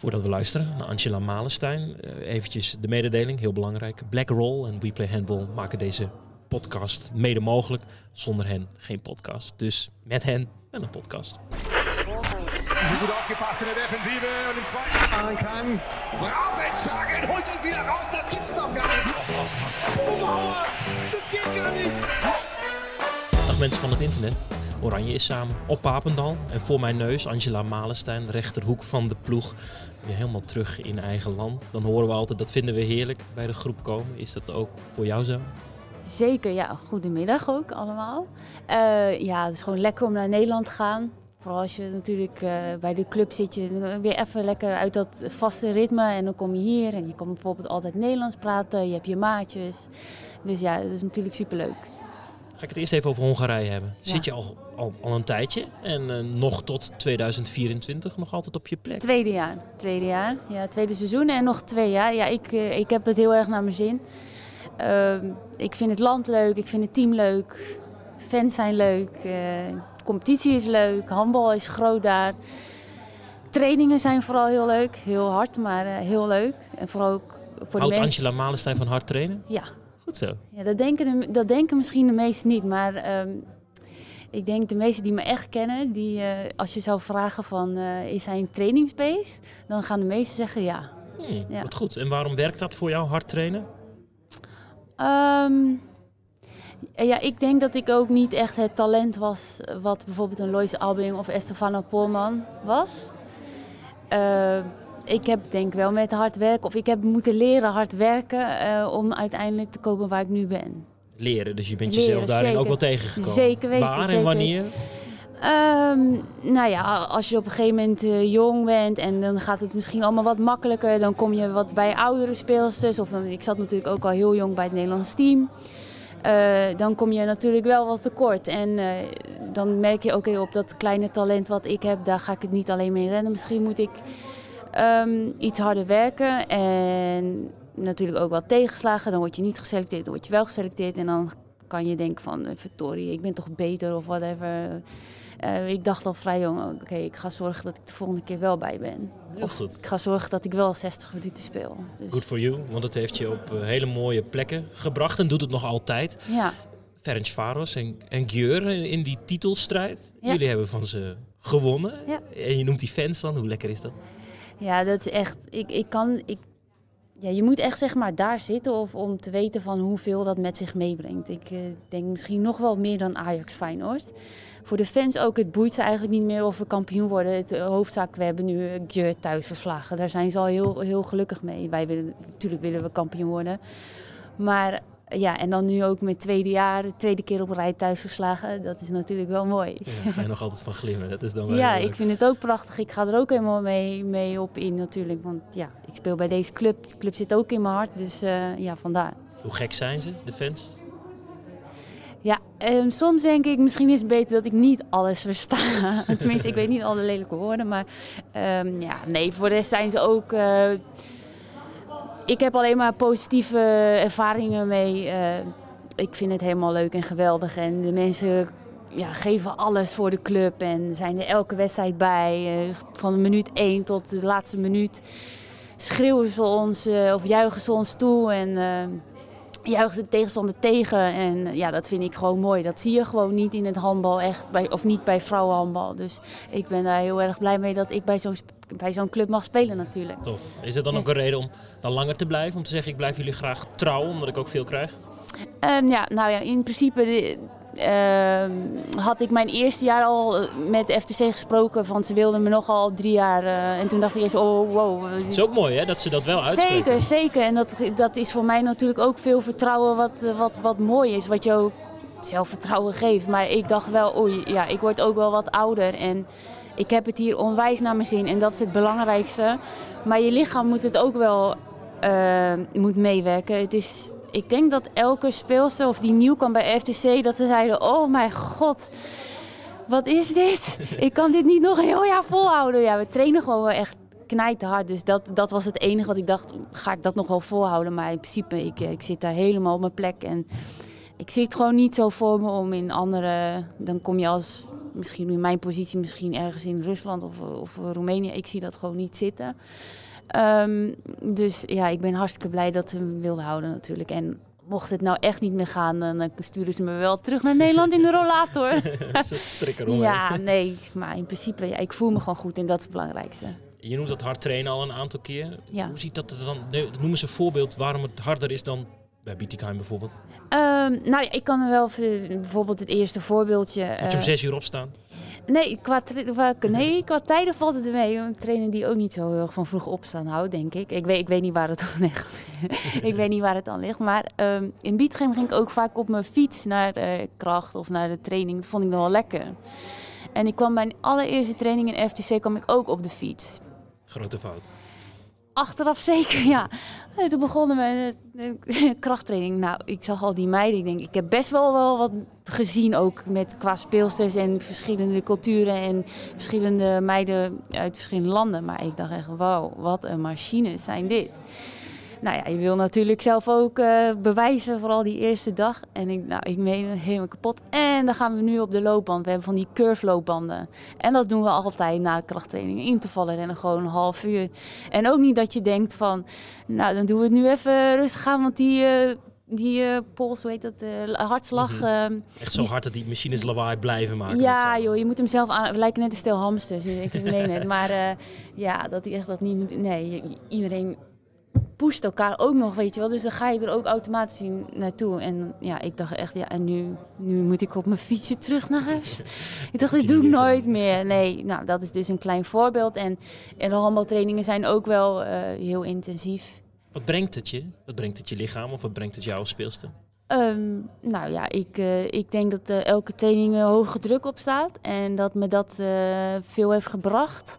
Voordat we luisteren naar Angela Malenstein, uh, eventjes de mededeling, heel belangrijk. Black Roll en We Play Handball maken deze podcast mede mogelijk. Zonder hen geen podcast. Dus met hen en een podcast. Ze goed aufgepasst in der Defensive und im zweiten machen kann. Rausentschlagen, holt ihn wieder raus, das gibt's doch gar nicht. Oh, das geht gar nicht. Dag mensen van het internet. Oranje is samen op Papendal. En voor mijn neus Angela Malenstein, rechterhoek van de ploeg. Helemaal terug in eigen land. Dan horen we altijd, dat vinden we heerlijk bij de groep komen. Is dat ook voor jou zo? Zeker, ja. Goedemiddag ook allemaal. Uh, ja, het is gewoon lekker om naar Nederland te gaan. Vooral als je natuurlijk uh, bij de club zit, je weer even lekker uit dat vaste ritme. En dan kom je hier en je kan bijvoorbeeld altijd Nederlands praten. Je hebt je maatjes. Dus ja, dat is natuurlijk superleuk. Ga ik het eerst even over Hongarije hebben. Zit je al, al, al een tijdje en uh, nog tot 2024 nog altijd op je plek? Tweede jaar. Tweede jaar. Ja, tweede seizoen en nog twee jaar. Ja, ik, uh, ik heb het heel erg naar mijn zin. Uh, ik vind het land leuk, ik vind het team leuk. Fans zijn leuk, uh, competitie is leuk, handbal is groot daar. Trainingen zijn vooral heel leuk, heel hard, maar heel leuk. En vooral ook voor Houdt. Angela Malenstein van hard trainen? Ja, Goed zo. Ja, dat denken, de, dat denken misschien de meesten niet. Maar um, ik denk de meesten die me echt kennen, die, uh, als je zou vragen van uh, is hij een trainingsbeest? Dan gaan de meesten zeggen ja. Hmm, ja. Wat goed. En waarom werkt dat voor jou, hard trainen? Um, ja, ik denk dat ik ook niet echt het talent was wat bijvoorbeeld een Lois Albing of Estefano Polman was. Uh, ik heb denk wel met hard werken, of ik heb moeten leren hard werken uh, om uiteindelijk te komen waar ik nu ben. Leren, dus je bent leren, jezelf daarin zeker. ook wel tegengekomen? Zeker weten. Waar zeker. en wanneer? Um, nou ja, als je op een gegeven moment uh, jong bent en dan gaat het misschien allemaal wat makkelijker. Dan kom je wat bij oudere speelsters. Of dan, ik zat natuurlijk ook al heel jong bij het Nederlands team. Uh, dan kom je natuurlijk wel wat tekort. En uh, dan merk je ook okay, op dat kleine talent wat ik heb, daar ga ik het niet alleen mee rennen. Misschien moet ik um, iets harder werken en natuurlijk ook wel tegenslagen. Dan word je niet geselecteerd, dan word je wel geselecteerd. En dan kan je denken van, uh, verdorie, ik ben toch beter of whatever. Uh, ik dacht al vrij jong, oké, okay, ik ga zorgen dat ik de volgende keer wel bij ben. Heel of goed. ik ga zorgen dat ik wel 60 minuten speel. Dus, Good for you, want het heeft je op uh, hele mooie plekken gebracht en doet het nog altijd. Ja. Ferenc Varos en, en in, in die titelstrijd. Ja. Jullie hebben van ze gewonnen. Ja. En je noemt die fans dan, hoe lekker is dat? Ja, dat is echt. Ik, ik kan. Ik, ja, je moet echt zeg maar daar zitten of, om te weten van hoeveel dat met zich meebrengt. Ik uh, denk misschien nog wel meer dan Ajax Feyenoord. Voor de fans ook, het boeit ze eigenlijk niet meer of we kampioen worden. Het uh, hoofdzaak, we hebben nu Gjeur thuis verslagen. Daar zijn ze al heel, heel gelukkig mee. Wij willen, natuurlijk willen we kampioen worden. Maar ja, en dan nu ook met tweede jaar, tweede keer op rij thuis verslagen. Dat is natuurlijk wel mooi. Ja, ga je nog altijd van glimmen. Dat is dan wel ja, ik vind het ook prachtig. Ik ga er ook helemaal mee, mee op in natuurlijk. Want ja, ik speel bij deze club. De club zit ook in mijn hart. Dus uh, ja, vandaar. Hoe gek zijn ze, de fans? Ja, um, soms denk ik misschien is het beter dat ik niet alles versta. Tenminste, ik weet niet alle lelijke woorden. Maar um, ja, nee, voor de rest zijn ze ook... Uh, ik heb alleen maar positieve ervaringen mee. Uh, ik vind het helemaal leuk en geweldig. En de mensen ja, geven alles voor de club en zijn er elke wedstrijd bij. Uh, van minuut 1 tot de laatste minuut schreeuwen ze ons uh, of juichen ze ons toe. En ze de tegenstander tegen. En ja, dat vind ik gewoon mooi. Dat zie je gewoon niet in het handbal echt. Bij, of niet bij vrouwenhandbal. Dus ik ben daar heel erg blij mee dat ik bij zo'n bij zo'n club mag spelen natuurlijk. Tof. Is het dan ook een reden om dan langer te blijven? Om te zeggen, ik blijf jullie graag trouw, omdat ik ook veel krijg? Um, ja, nou ja, in principe de, had ik mijn eerste jaar al met de FTC gesproken. Van ze wilden me nogal drie jaar. Uh, en toen dacht ik eerst, oh wow. Het is ook mooi hè, dat ze dat wel uitspreken. Zeker, zeker. En dat, dat is voor mij natuurlijk ook veel vertrouwen wat, wat, wat mooi is. Wat je ook zelfvertrouwen geeft. Maar ik dacht wel, oei, ja, ik word ook wel wat ouder. En ik heb het hier onwijs naar mijn zin en dat is het belangrijkste. Maar je lichaam moet het ook wel uh, moet meewerken. Het is, ik denk dat elke speelster of die nieuw kwam bij FTC, dat ze zeiden, oh mijn god, wat is dit? ik kan dit niet nog een heel jaar volhouden. Ja, we trainen gewoon wel echt knijten hard. Dus dat, dat was het enige wat ik dacht, ga ik dat nog wel volhouden? Maar in principe, ik, ik zit daar helemaal op mijn plek en ik zie het gewoon niet zo voor me om in andere, dan kom je als misschien in mijn positie, misschien ergens in Rusland of, of Roemenië. Ik zie dat gewoon niet zitten. Ehm, dus ja, ik ben hartstikke blij dat ze me wilden houden natuurlijk. En mocht het nou echt niet meer gaan, dan sturen ze me wel terug naar Nederland in de rollator. ze strikken om. Ja, nee, maar in principe, ja, ik voel me gewoon goed en dat is het belangrijkste. Je noemt dat hard trainen al een aantal keer. Ja. Hoe ziet dat er dan? Nee, noem eens een voorbeeld waarom het harder is dan bij Bietigheim bijvoorbeeld. Um, nou ja, ik kan er wel bijvoorbeeld het eerste voorbeeldje. Moet je om uh, zes uur opstaan? Nee, qua, nee, qua tijden valt het mee. Een trainer die ook niet zo heel erg van vroeg opstaan houdt, denk ik. Ik weet, ik weet niet waar het aan ligt. ik weet niet waar het aan ligt. Maar um, in Bietgem ging ik ook vaak op mijn fiets naar kracht of naar de training. Dat vond ik nog wel lekker. En ik kwam bij mijn allereerste training in FTC kwam ik ook op de fiets. Grote fout. Achteraf zeker, ja. En toen begonnen met de krachttraining. Nou, ik zag al die meiden. Ik denk, ik heb best wel, wel wat gezien ook met qua speelsters en verschillende culturen en verschillende meiden uit verschillende landen. Maar ik dacht echt, wauw, wat een machines zijn dit nou ja, je wil natuurlijk zelf ook uh, bewijzen, vooral die eerste dag. En ik, nou, ik meen helemaal kapot. En dan gaan we nu op de loopband. We hebben van die curve loopbanden. En dat doen we altijd na de krachttraining. Intervallen rennen gewoon een half uur. En ook niet dat je denkt van, nou dan doen we het nu even rustig aan, want die... Uh, die uh, pols, hoe heet dat, uh, hartslag. Mm -hmm. Echt zo hard dat die machines lawaai blijven maken. Ja, joh, je moet hem zelf aan. We lijken net een stel hamsters. ik meen het. Maar uh, ja, dat hij echt dat niet moet. Nee, iedereen pusht elkaar ook nog, weet je wel. Dus dan ga je er ook automatisch naartoe. En ja, ik dacht echt, ja, en nu, nu moet ik op mijn fietsje terug naar huis. ik dacht, dit doe ik nooit meer. Nee, nou, dat is dus een klein voorbeeld. En, en de handbaltrainingen zijn ook wel uh, heel intensief. Wat brengt het je? Wat brengt het je lichaam of wat brengt het jou als speelster? Um, nou ja, ik, uh, ik denk dat uh, elke training hoge druk op staat. En dat me dat veel heeft gebracht.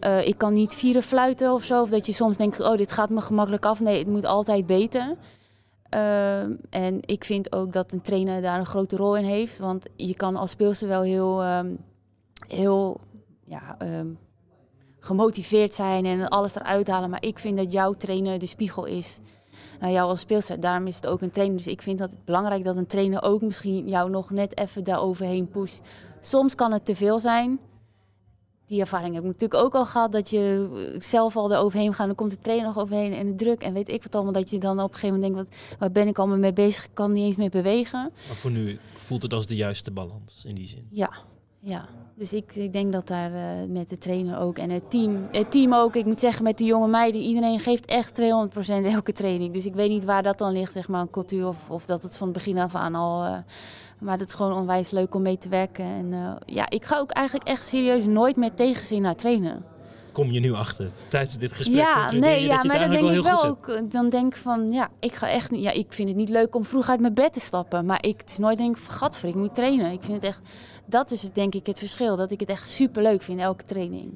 Uh, ik kan niet vieren fluiten of zo. Of dat je soms denkt, oh, dit gaat me gemakkelijk af. Nee, het moet altijd beter. Uh, en ik vind ook dat een trainer daar een grote rol in heeft. Want je kan als speelster wel heel, um, heel ja, um, gemotiveerd zijn en alles eruit halen. Maar ik vind dat jouw trainer de spiegel is naar jou als speelster. Daarom is het ook een trainer. Dus ik vind dat het belangrijk dat een trainer ook misschien jou nog net even daar overheen pusht. Soms kan het te veel zijn die ervaring heb ik natuurlijk ook al gehad. Dat je zelf al eroverheen gaat. Dan komt de trainer nog overheen en de druk. En weet ik wat allemaal. Dat je dan op een gegeven moment denkt. Wat, waar ben ik allemaal mee bezig? Ik kan niet eens meer bewegen. Maar voor nu voelt het als de juiste balans in die zin. Ja, ja. Dus ik, ik denk dat daar uh, met de trainer ook en het team, het team ook. Ik moet zeggen, met de jonge meiden, iedereen geeft echt 200% elke training. Dus ik weet niet waar dat dan ligt, zeg maar, een cultuur. Of, of dat het van het begin af aan al uh, maar het is gewoon onwijs leuk om mee te werken. En uh, ja, ik ga ook eigenlijk echt serieus nooit met tegenzin naar trainen. Kom je nu achter tijdens dit gesprek? Ja, nee, ja, maar dan denk ik wel ook. Dan denk ik van, ja, ik ga echt niet. Ja, ik vind het niet leuk om vroeg uit mijn bed te stappen. Maar ik, het is nooit denk ik, gadver, ik moet trainen. Ik vind het echt, dat is het, denk ik het verschil. Dat ik het echt super leuk vind, elke training.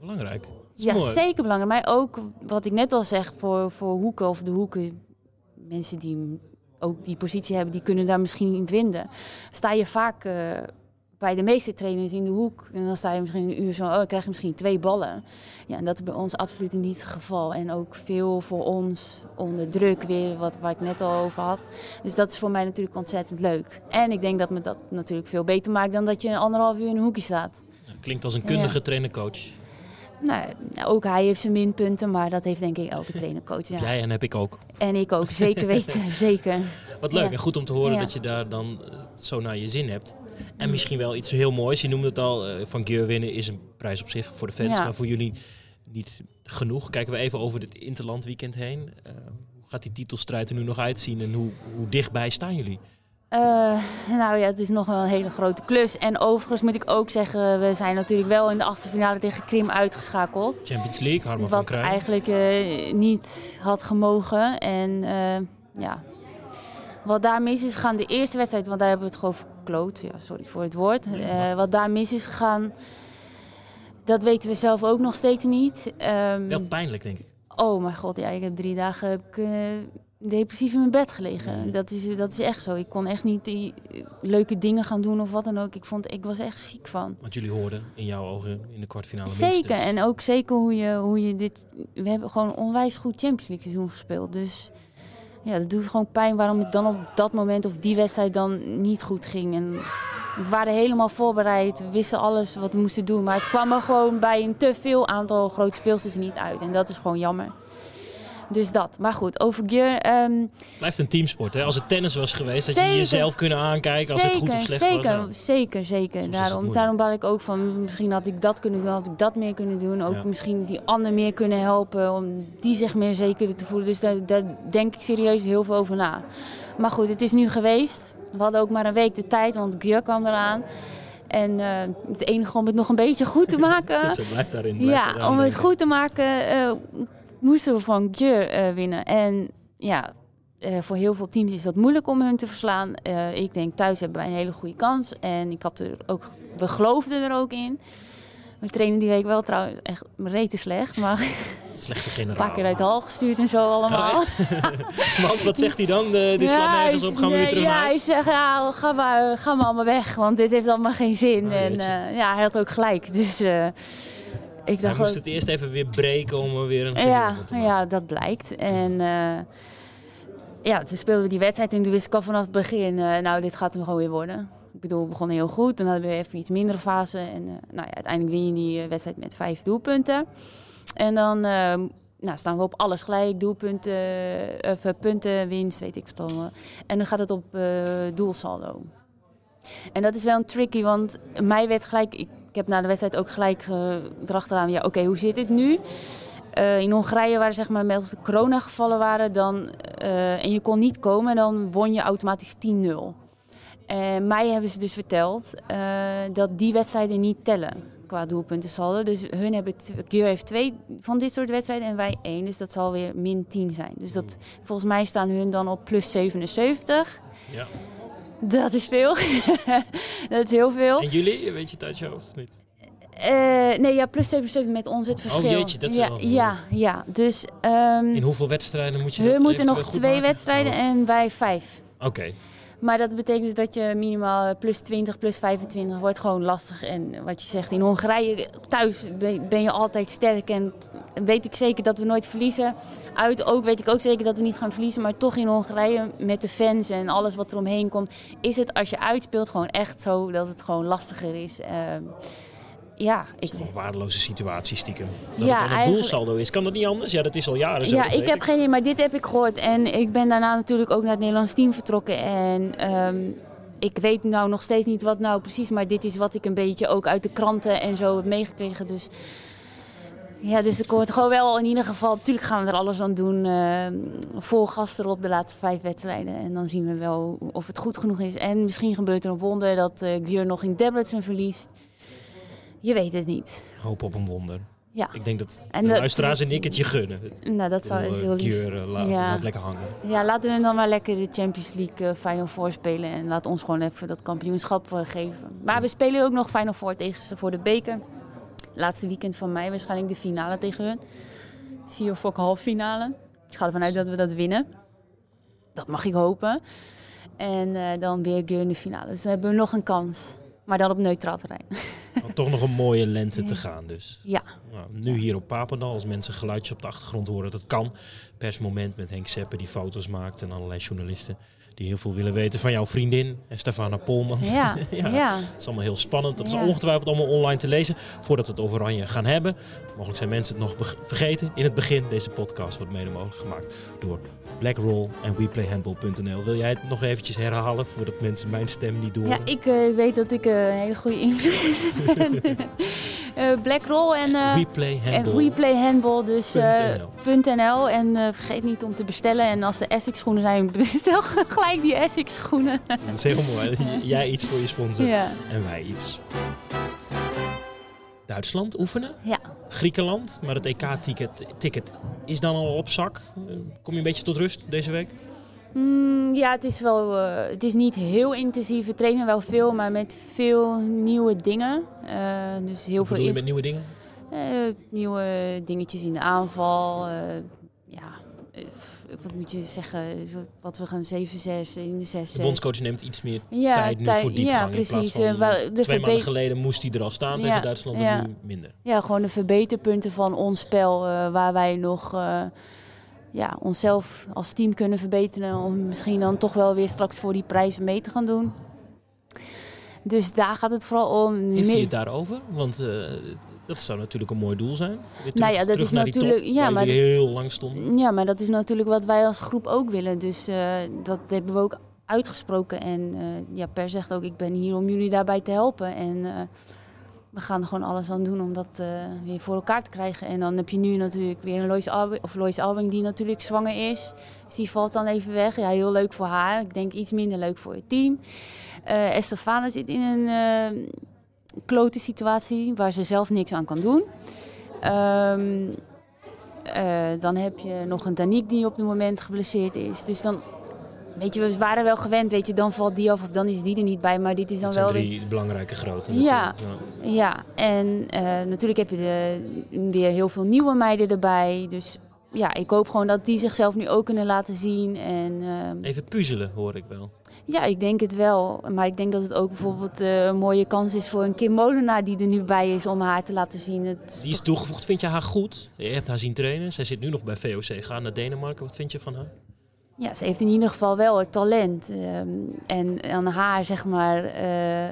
Belangrijk. Ja, mooi. zeker belangrijk. Maar ook, wat ik net al zeg, voor, voor hoeken of de hoeken. Mensen die ook die positie hebben, die kunnen daar misschien niet vinden. Sta je vaak uh, bij de meeste trainers in de hoek en dan sta je misschien een uur zo, oh, dan krijg je misschien twee ballen. Ja, en dat is bij ons absoluut niet het geval. En ook veel voor ons onder druk weer, wat, waar ik net al over had. Dus dat is voor mij natuurlijk ontzettend leuk. En ik denk dat me dat natuurlijk veel beter maakt dan dat je een anderhalf uur in een hoekje staat. Klinkt als een kundige ja. trainer-coach. Nou, ook hij heeft zijn minpunten, maar dat heeft denk ik elke trainer-coach. Ja. Jij en heb ik ook. En ik ook, zeker weten, zeker. Wat leuk ja. en goed om te horen ja. dat je daar dan zo naar je zin hebt. En misschien wel iets heel moois. Je noemde het al, uh, van Geur winnen is een prijs op zich voor de fans, maar voor jullie niet genoeg. Kijken we even over dit Interland weekend heen. Uh, hoe gaat die titelstrijd er nu nog uitzien en hoe, hoe dichtbij staan jullie? Uh, nou ja, het is nog wel een hele grote klus. En overigens moet ik ook zeggen, we zijn natuurlijk wel in de achtste finale tegen Krim uitgeschakeld. Champions League, Harma van Krijn. Wat eigenlijk uh, niet had gemogen. En uh, ja, wat daar mis is gegaan, de eerste wedstrijd, want daar hebben we het gewoon verkloot. Ja, sorry voor het woord. Wat daar mis is gegaan, dat weten we zelf ook nog steeds niet. Um, wel pijnlijk, denk ik. Oh mijn god, ja, ik heb drie dagen heb ik, depressief in mijn bed gelegen. Nee. Dat, is, dat is echt zo. Ik kon echt niet die leuke dingen gaan doen of wat dan ook. Ik, vond, ik was echt ziek van. Want jullie hoorden in jouw ogen in de kwartfinale Zeker. Minstens. En ook zeker hoe je, hoe je dit... We hebben gewoon onwijs goed Champions League seizoen gespeeld. Dus ja, dat doet gewoon pijn waarom het dan op dat moment of die wedstrijd dan niet goed ging. En we waren helemaal voorbereid, we wisten alles wat we moesten doen. Maar het kwam er gewoon bij een te veel aantal grote speelsters niet uit. En dat is gewoon jammer. Dus dat. Maar goed, over Gjör. ehm, Blijft een teamsport. Hè? Als het tennis was geweest, had je jezelf kunnen aankijken als het goed of slecht zeker, was. Nou, Zeker, zeker. Daarom, daarom bal ik ook van, misschien had ik dat kunnen doen, had ik dat meer kunnen doen. Ook Ja. misschien die ander meer kunnen helpen, om die zich meer zeker te voelen. Dus daar, daar denk ik serieus heel veel over na. Maar goed, het is nu geweest. We hadden ook maar een week de tijd, want Gjör kwam eraan. En eh, het enige om het nog een beetje goed te maken... Goed zo, blijf daarin. blijf Ja, om het goed te maken eh, moesten we van Gjör eh, winnen. En ja, eh, voor heel veel teams is dat moeilijk om hun te verslaan. Eh, ik denk thuis hebben wij een hele goede kans. En ik had er ook, we geloofden er ook in. We trainen die week wel trouwens echt rete slecht. Maar Slechte een paar keer uit de hal gestuurd en zo allemaal. Oh, Want wat zegt hij dan? De, die slaat nergens hij- op, gaan we weer terug ja, naar hij huis? zegt, ja, ga maar, ga maar allemaal weg, want dit heeft allemaal geen zin. Oh, en ja, hij had ook gelijk. Dus ik Hij dacht moest ook- het eerst even weer breken om er weer een ja, te maken. ja, dat blijkt. En eh, ja, toen speelden we die wedstrijd en toen wist ik al vanaf het begin, eh, nou, dit gaat hem gewoon weer worden. Ik bedoel, we begonnen heel goed. Dan hadden we even iets mindere fase. En eh, nou ja, uiteindelijk win je die wedstrijd met vijf doelpunten. En dan eh, nou, staan we op alles gelijk. Doelpunten, of punten, winst, weet ik wat allemaal. En dan gaat het op doelsaldo. En dat is wel een tricky, want mij werd gelijk... Ik, ik heb na de wedstrijd ook gelijk eh, erachteraan... Ja, oké, hoe zit het nu? Eh, in Hongarije waren zeg maar, met als de corona-gevallen waren... Dan, eh, en je kon niet komen, dan won je automatisch 10-0. En mij hebben ze dus verteld dat die wedstrijden niet tellen qua doelpuntensaldo. Dus hun hebben, Keur heeft twee van dit soort wedstrijden en wij één. Dus dat zal weer min 10 zijn. Dus dat, volgens mij staan hun dan op plus 77. Ja. Dat is veel. dat is heel veel. En jullie, weet je het uit je hoofd of niet? Eh, nee, ja, plus 77 met ons het verschil. Oh, jeetje, dat is ja, wel- ja, ja, dus ehm In hoeveel wedstrijden moet je dat hun moeten nog twee maken? wedstrijden en wij vijf. Oh, Oké, Maar dat betekent dus dat je minimaal plus 20, plus 25 wordt gewoon lastig. En wat je zegt, in Hongarije thuis ben ben je altijd sterk. En weet ik zeker dat we nooit verliezen. Uit ook weet ik ook zeker dat we niet gaan verliezen. Maar toch in Hongarije met de fans en alles wat er omheen komt... is het als je uitspeelt gewoon echt zo dat het gewoon lastiger is. Ehm, ja, ik, een waardeloze situatie stiekem. Dat Ja, het een doelsaldo is. Kan dat niet anders? Ja, dat is al jaren zo. Ja, ik heb geen idee, maar dit heb ik gehoord. En ik ben daarna natuurlijk ook naar het Nederlands team vertrokken. En ehm, ik weet nou nog steeds niet wat nou precies, maar dit is wat ik een beetje ook uit de kranten en zo heb meegekregen. Dus ja, dus ik hoor gewoon wel in ieder geval, natuurlijk gaan we er alles aan doen. ehm, vol gas erop de laatste vijf wedstrijden. En dan zien we wel of het goed genoeg is. En misschien gebeurt er een wonder dat Gjör nog in Debrecen verliest. Je weet het niet. Hoop op een wonder. Ja, Ik denk dat En de dat- luisteraars en ik het je gunnen. nou dat zou, is heel lief. Kier, eh, laat, Ja. laat lekker hangen. Ja, laten we dan maar lekker de Champions League eh, Final Four spelen. En laat ons gewoon even dat kampioenschap eh, geven. Maar we spelen ook nog Final Four tegen ze voor de beker. Laatste weekend van mei waarschijnlijk de finale tegen hun. Zie je voor halve finale. Ik ga ervan uit dat we dat winnen. Dat mag ik hopen. En eh, dan weer Geur in de finale. Dus dan hebben we nog een kans. Maar dan op neutraal terrein. Want toch nog een mooie lente te gaan dus. Ja, Nou, nu hier op Papendal, als mensen geluidjes op de achtergrond horen, dat kan. Persmoment met Henk Seppen die foto's maakt en allerlei journalisten die heel veel willen weten van jouw vriendin, en Stefana Polman. ja, Ja. ja. Het is allemaal heel spannend. Dat is Ja. ongetwijfeld allemaal online te lezen voordat we het over Oranje gaan hebben. Mogelijk zijn mensen het nog vergeten. In het begin, deze podcast wordt mede mogelijk gemaakt door Blackroll en WePlayHandball.nl. Wil jij het nog eventjes herhalen voordat mensen mijn stem niet doorhoren? Ja, ik eh, weet dat ik eh, een hele goede influencer ben. Eh Blackroll en... En WePlayHandball. We Play Handball, dus .nl. En vergeet niet om te bestellen. En als er Essex schoenen zijn, bestel gelijk die Essex schoenen. Zeg maar, j- jij iets voor je sponsor ja. en wij iets. Duitsland oefenen, ja. Griekenland, maar het EK-ticket ticket is dan al op zak. Kom je een beetje tot rust deze week? Mm, ja, het is wel, eh, het is niet heel intensief. We trainen wel veel, maar met veel nieuwe dingen. Eh, dus heel Wat veel je met nieuwe dingen? eh, nieuwe dingetjes in de aanval. ja, wat moet je zeggen? Wat we gaan 7-6 in de 6 De bondscoach neemt iets meer ja, tijd nu voor diepgang. Ja, precies. van, Eh, wel, de twee maanden geleden moest hij er al staan Ja, tegen Duitsland en ja. nu minder. Ja, gewoon de verbeterpunten van ons spel. eh, waar wij nog eh, ja, onszelf als team kunnen verbeteren. Om misschien dan toch wel weer straks voor die prijzen mee te gaan doen. Dus daar gaat het vooral om. Heeft hij Meer- het daarover? Want dat zou natuurlijk een mooi doel zijn. Weer terug, Nou ja, dat is naar die natuurlijk- top, ja, maar heel lang stonden. Ja, maar dat is natuurlijk wat wij als groep ook willen. Dus eh, dat hebben we ook uitgesproken. En eh, ja, Per zegt ook, ik ben hier om jullie daarbij te helpen. En eh, we gaan er gewoon alles aan doen om dat weer voor elkaar te krijgen. En dan heb je nu natuurlijk weer een Lois Albing, of Lois Albing die natuurlijk zwanger is. Dus die valt dan even weg. Ja, heel leuk voor haar. Ik denk iets minder leuk voor het team. Estefana zit in een klote situatie waar ze zelf niks aan kan doen. Ehm, eh, dan heb je nog een Danique die op het moment geblesseerd is. Dus dan, weet je, we waren wel gewend, weet je, dan valt die af of dan is die er niet bij. Maar dit is dan Dat zijn wel weer drie belangrijke grote. Ja. Ja. ja, en eh, natuurlijk heb je de, weer heel veel nieuwe meiden erbij. Dus ja, ik hoop gewoon dat die zichzelf nu ook kunnen laten zien. En ehm, Even puzzelen hoor ik wel. ja, ik denk het wel. Maar ik denk dat het ook bijvoorbeeld eh, een mooie kans is voor een Kim Molenaar die er nu bij is om haar te laten zien. Het, Die is toegevoegd. Vind je haar goed? Je hebt haar zien trainen. Zij zit nu nog bij VOC. Ga naar Denemarken. Wat vind je van haar? Ja, ze heeft in ieder geval wel het talent. Ehm, en aan haar, zeg maar, eh,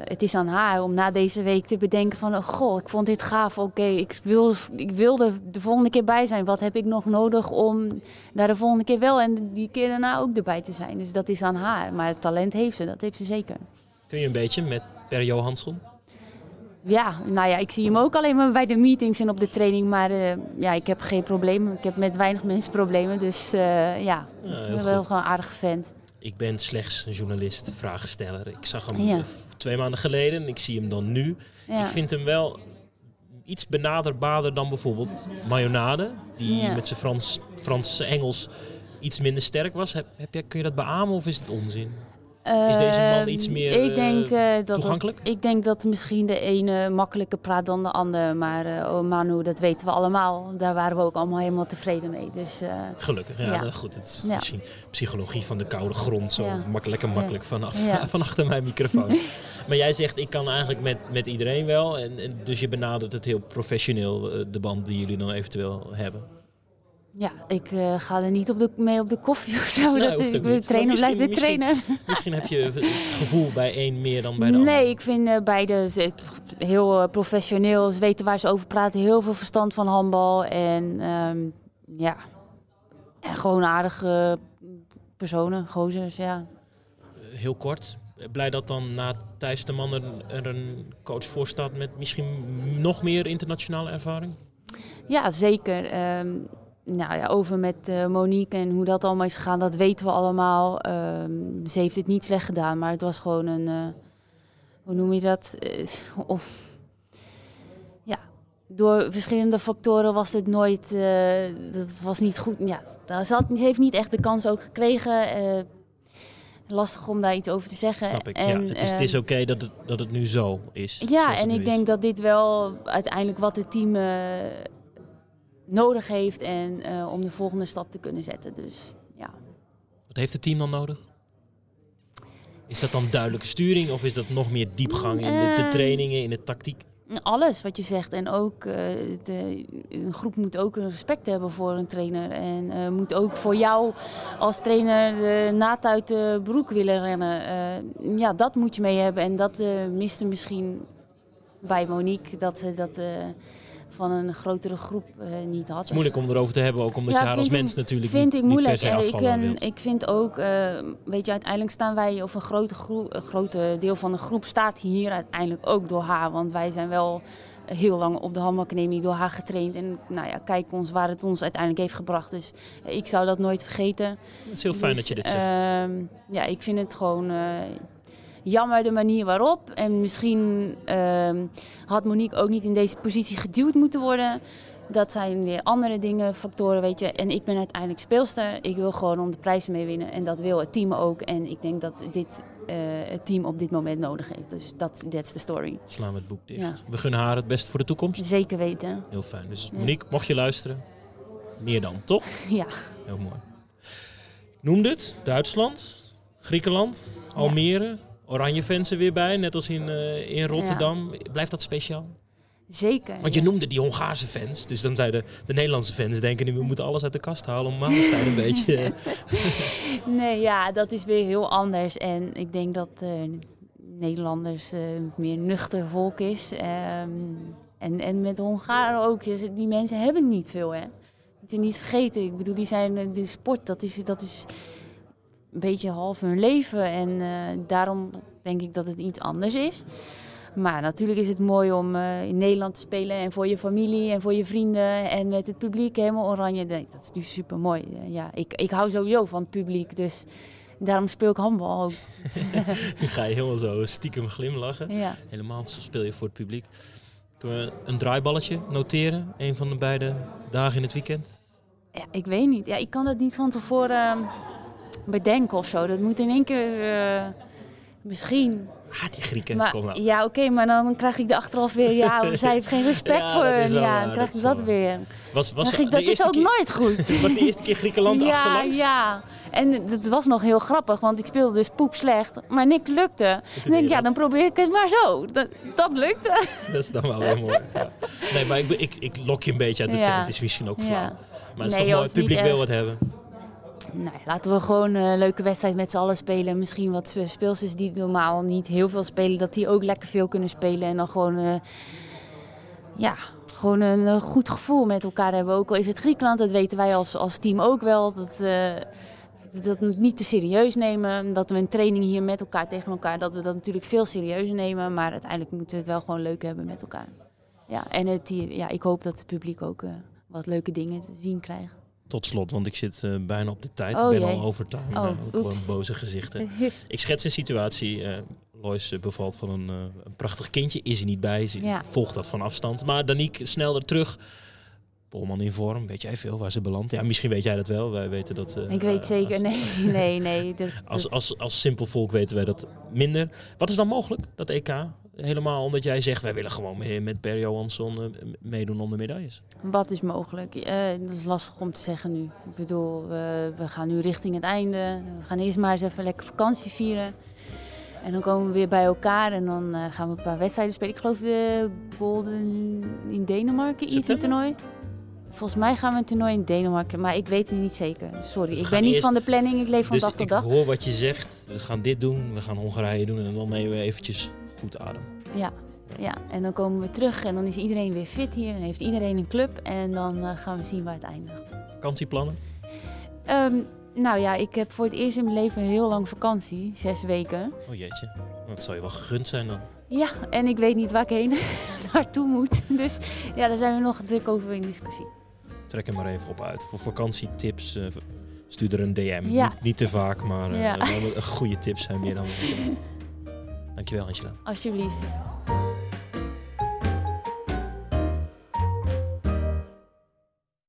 het is aan haar om na deze week te bedenken van... Oh, goh, ik vond dit gaaf, oké, ik, wil, ik wil er de volgende keer bij zijn. Wat heb ik nog nodig om daar de volgende keer wel en die keer daarna ook erbij te zijn? Dus dat is aan haar. Maar het talent heeft ze, dat heeft ze zeker. Kun je een beetje met Per Johansson? Ja, nou ja, ik zie hem ook alleen maar bij de meetings en op de training. Maar eh, ja, ik heb geen problemen. Ik heb met weinig mensen problemen. Dus eh, ja, ik ben wel gewoon een aardige vent. Ik ben slechts een journalist, vragensteller. Ik zag hem Ja. eh, twee maanden geleden en ik zie hem dan nu. Ja. Ik vind hem wel iets benaderbaarder dan bijvoorbeeld Mayonade, die met zijn Frans, Frans Engels iets minder sterk was. Heb, heb je, kun je dat beamen of is het onzin? Is deze man Ehm, iets meer, ik denk, eh, dat toegankelijk? ik denk dat misschien de ene makkelijker praat dan de ander. Maar eh oh Manu, dat weten we allemaal. Daar waren we ook allemaal helemaal tevreden mee. Dus eh, Gelukkig, ja, Ja. nou goed. Het is Ja. misschien psychologie van de koude grond, zo Ja. lekker makkelijk vanaf, van achter mijn microfoon. maar jij zegt, ik kan eigenlijk met, met iedereen wel. En, en dus je benadert het heel professioneel, eh, de band die jullie dan eventueel hebben. Ja, ik eh, ga er niet op de, mee op de koffie of zo. Nee, dat ik wil trainen blijft de misschien- heb je het gevoel bij één meer dan bij de ander. Nee, ik vind eh, beide heel eh, professioneel. Ze weten waar ze over praten. Heel veel verstand van handbal. En ehm, ja, en gewoon aardige personen, gozers, ja. Heel kort. Blij dat dan na Thijs de Man er, er een coach voor staat met misschien nog meer internationale ervaring? Ja, zeker. Ehm, nou ja, over met eh, Monique en hoe dat allemaal is gegaan, dat weten we allemaal. Ehm, ze heeft het niet slecht gedaan, maar het was gewoon een, eh, hoe noem je dat? Eh, of, ja, door verschillende factoren was het nooit, dat was niet goed. Ja, ze, had, ze heeft niet echt de kans ook gekregen. lastig om daar iets over te zeggen. Snap ik. En, ja, het is, is ehm, oké dat, het, dat het nu zo is. ja, en ik is. denk dat dit wel uiteindelijk wat het team nodig heeft en eh, om de volgende stap te kunnen zetten. Dus ja. Wat heeft het team dan nodig? Is dat dan duidelijke sturing of is dat nog meer diepgang in de, de Eh, trainingen, in de tactiek? Alles wat je zegt. En ook eh, de, een groep moet ook een respect hebben voor een trainer. En moet ook voor jou als trainer de naad uit de broek willen rennen. Ja, dat moet je mee hebben. En dat miste misschien bij Monique. Dat ze dat van een grotere groep eh, niet had. Het is moeilijk om erover te hebben, ook omdat Ja, je haar als vind ik- mens natuurlijk vind niet, ik niet moeilijk. per se En ik, en ik vind ook, eh, weet je, uiteindelijk staan wij, of een grote, groep, een grote deel van de groep staat hier uiteindelijk ook door haar. Want wij zijn wel heel lang op de handbalacademie door haar getraind. En nou ja, kijk ons waar het ons uiteindelijk heeft gebracht. Dus eh, ik zou dat nooit vergeten. Het is heel fijn Dus, dat je dit zegt. ehm, ja, ik vind het gewoon eh, jammer de manier waarop. En misschien ehm, had Monique ook niet in deze positie geduwd moeten worden. Dat zijn weer andere dingen, factoren, weet je. En ik ben uiteindelijk speelster. Ik wil gewoon om de prijzen mee winnen. En dat wil het team ook. En ik denk dat dit eh, het team op dit moment nodig heeft. Dus dat that's the story. Slaan we het boek dicht. ja. We gunnen haar het beste voor de toekomst. Zeker weten. Heel fijn. Dus Ja. Monique, mocht je luisteren, meer dan, toch? Ja, Heel mooi. Ik noemde het, Duitsland, Griekenland, Almere, Oranje fans er weer bij, net als in, eh, in Rotterdam. Blijft dat speciaal? zeker. Want je ja. noemde die Hongaarse fans, dus dan zeiden de Nederlandse fans denken nu we moeten alles uit de kast halen om Malenstein een beetje... Nee, ja, dat is weer heel anders. En ik denk dat, eh, Nederlanders uh, meer nuchter volk is. Ehm, en, en met Hongaren ook. Die mensen hebben niet veel, hè. Moet je niet vergeten. Ik bedoel, die zijn... De sport, dat is... Dat is een beetje half hun leven. En uh, daarom denk ik dat het iets anders is. Maar natuurlijk is het mooi om uh, in Nederland te spelen en voor je familie en voor je vrienden en met het publiek helemaal oranje. Dat is natuurlijk super mooi. Ja, ik, ik hou sowieso van het publiek, dus daarom speel ik handbal ook. ga je helemaal zo stiekem glimlachen. Ja. Helemaal zo speel je voor het publiek. Kunnen we een draaiballetje noteren? Een van de beide dagen in het weekend? Ja, ik weet niet. Ja, ik kan dat niet van tevoren bedenken of zo. Dat moet in één keer uh, misschien. Ah, die Grieken, maar, kom nou. Ja, oké, maar dan krijg ik de achteraf weer... Ja, zij heeft geen respect voor hun. Ja, dan krijg ik dat, weer. Was, was ik, dat is ook nooit goed. was de eerste keer Griekenland ja, achterlangs? Ja, en het was nog heel grappig, want ik speelde dus poep slecht, maar niks lukte. Dan denk ik, ja, dan probeer ik het maar zo. Dat, dat lukte. Dat is dan wel weer mooi. Ja. Nee, maar ik, ik, ik lok je een beetje uit de tent. Het is misschien ook flauw. Maar het is toch mooi, het publiek wil wat hebben. Laten we gewoon een leuke wedstrijd met z'n allen spelen. Misschien wat speelsters die normaal niet heel veel spelen, dat die ook lekker veel kunnen spelen. En dan gewoon, uh, ja, gewoon een goed gevoel met elkaar hebben. Ook al is het Griekenland, dat weten wij als, als team ook wel. Dat, uh, dat niet te serieus nemen. Dat we een training hier met elkaar tegen elkaar, dat we dat natuurlijk veel serieuzer nemen. Maar uiteindelijk moeten we het wel gewoon leuk hebben met elkaar. Ja, en het, ja, ik hoop dat het publiek ook wat leuke dingen te zien krijgt. Tot slot, want ik zit uh, bijna op de tijd. Oh, ik ben al over time. Oh, gewoon boze gezichten. ik schets een situatie. Uh, Lois bevalt van een, een, prachtig kindje. Is er niet bij. Ze ja. volgt dat van afstand. Maar Danique snel er terug. Polman in vorm. Weet jij veel waar ze belandt? Ja, misschien weet jij dat wel. Wij weten dat... ik weet zeker. Als, nee, nee, nee. Dat, als, als, als simpel volk weten wij dat minder. Wat is dan mogelijk, dat EK? Helemaal omdat jij zegt, wij willen gewoon mee, met Per Johansson uh, meedoen om de medailles? Wat is mogelijk? Dat is lastig om te zeggen nu. Ik bedoel, uh, we gaan nu richting het einde. We gaan eerst maar eens even lekker vakantie vieren. En dan komen we weer bij elkaar en dan gaan we een paar wedstrijden spelen. Ik geloof de Golden in Denemarken, iets een toernooi. Volgens mij gaan we een toernooi in Denemarken, maar ik weet het niet zeker. Sorry, dus ik ben niet van de planning, ik leef van dus dag tot dag. ik hoor wat je zegt, we gaan dit doen, we gaan Hongarije doen en dan nemen we eventjes goed adem. Ja, ja, en dan komen we terug en dan is iedereen weer fit hier en heeft iedereen een club en dan uh, gaan we zien waar het eindigt. Vakantieplannen? Um, nou ja, ik heb voor het eerst in mijn leven heel lang vakantie, zes weken. Oh jeetje, dat zou je wel gegund zijn dan. Ja, en ik weet niet waar ik heen naartoe moet. Dus ja, daar zijn we nog druk over in discussie. Trek hem maar even op uit. Voor vakantietips, uh, stuur er een DM. Ja. Niet, niet, te vaak, maar uh, ja. goede tips zijn meer dan... Dankjewel Angela. Alsjeblieft.